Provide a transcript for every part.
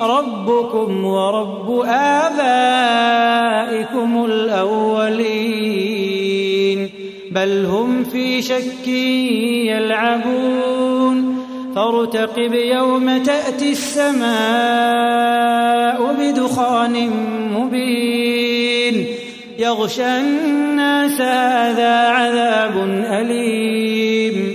ربكم ورب آبائكم الأولين. بل هم في شك يلعبون. فارتقب يوم تأتي السماء بدخان مبين. يغشى الناس هذا عذاب أليم.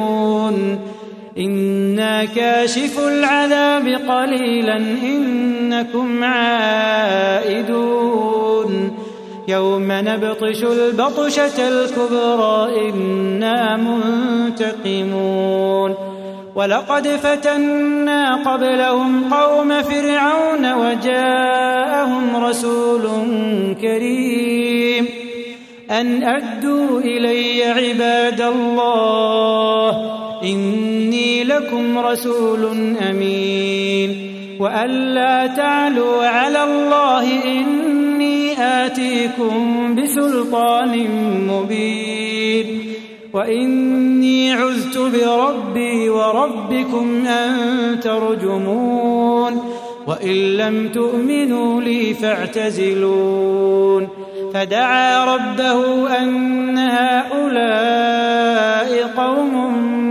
كاشف العذاب قليلا إنكم عائدون. يوم نبطش البطشة الكبرى إنا منتقمون. ولقد فتنا قبلهم قوم فرعون وجاءهم رسول كريم. أن أدوا إلي عباد الله. إني لكم رسول أمين. وأن لا تعلوا على الله إني آتيكم بسلطان مبين. وإني عذت بربي وربكم أن ترجمون. وإن لم تؤمنوا لي فاعتزلون. فدعا ربه أن هؤلاء قوم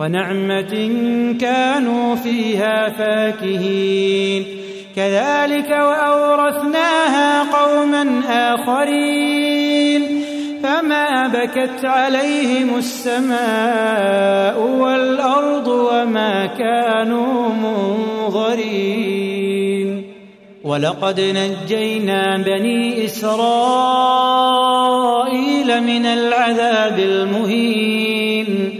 ونعمة كانوا فيها فاكهين. كذلك وأورثناها قوما آخرين. فما بكت عليهم السماء والأرض وما كانوا منظرين. ولقد نجينا بني إسرائيل من العذاب المهين.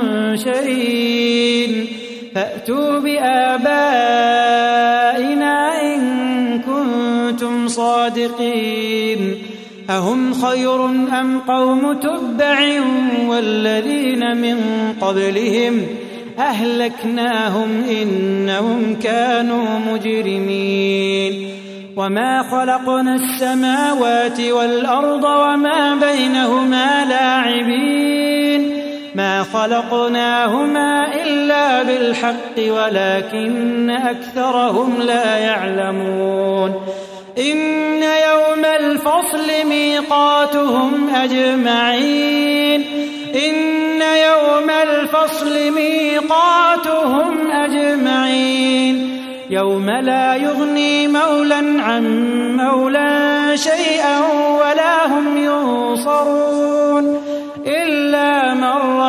نحن بمنشرين فأتوا بآبائنا إن كنتم صادقين. أهم خير أم قوم تبع والذين من قبلهم؟ أهلكناهم إنهم كانوا مجرمين. وما خلقنا السماوات والأرض وما بينهما لاعبين. ما خلقناهما إلا بالحق ولكن أكثرهم لا يعلمون. إن يوم الفصل ميقاتهم أجمعين. إن يوم الفصل ميقاتهم أجمعين. يوم لا يغني مولا عن مولا شيئا ولا هم ينصرون. إلا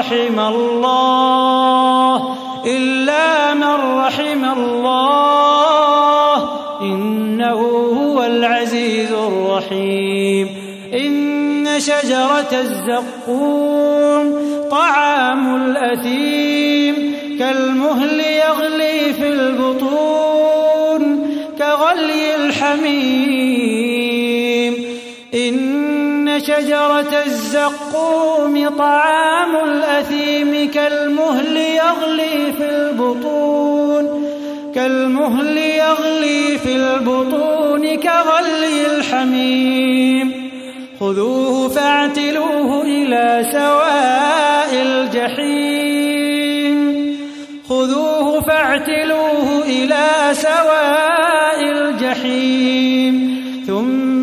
رحم الله إلا من رحم الله إنه هو العزيز الرحيم إن شجرة الزقوم طعام الأثيم كالمهل يغلي في البطون كغلي الحميم شجرة الزقوم طعام الأثيم كالمهل يغلي في البطون كالمهل يغلي في البطون كغلي الحميم. خذوه فاعتلوه إلى سواء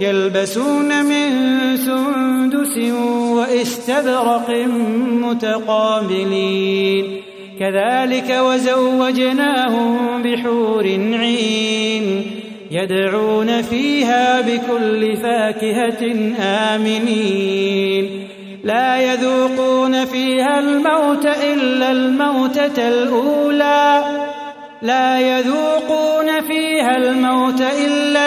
يلبسون من سندس واستبرق متقابلين. كذلك وزوجناهم بحور عين يدعون فيها بكل فاكهة آمنين. لا يذوقون فيها الموت إلا الموتة الأولى. لا يذوقون فيها الموت إلا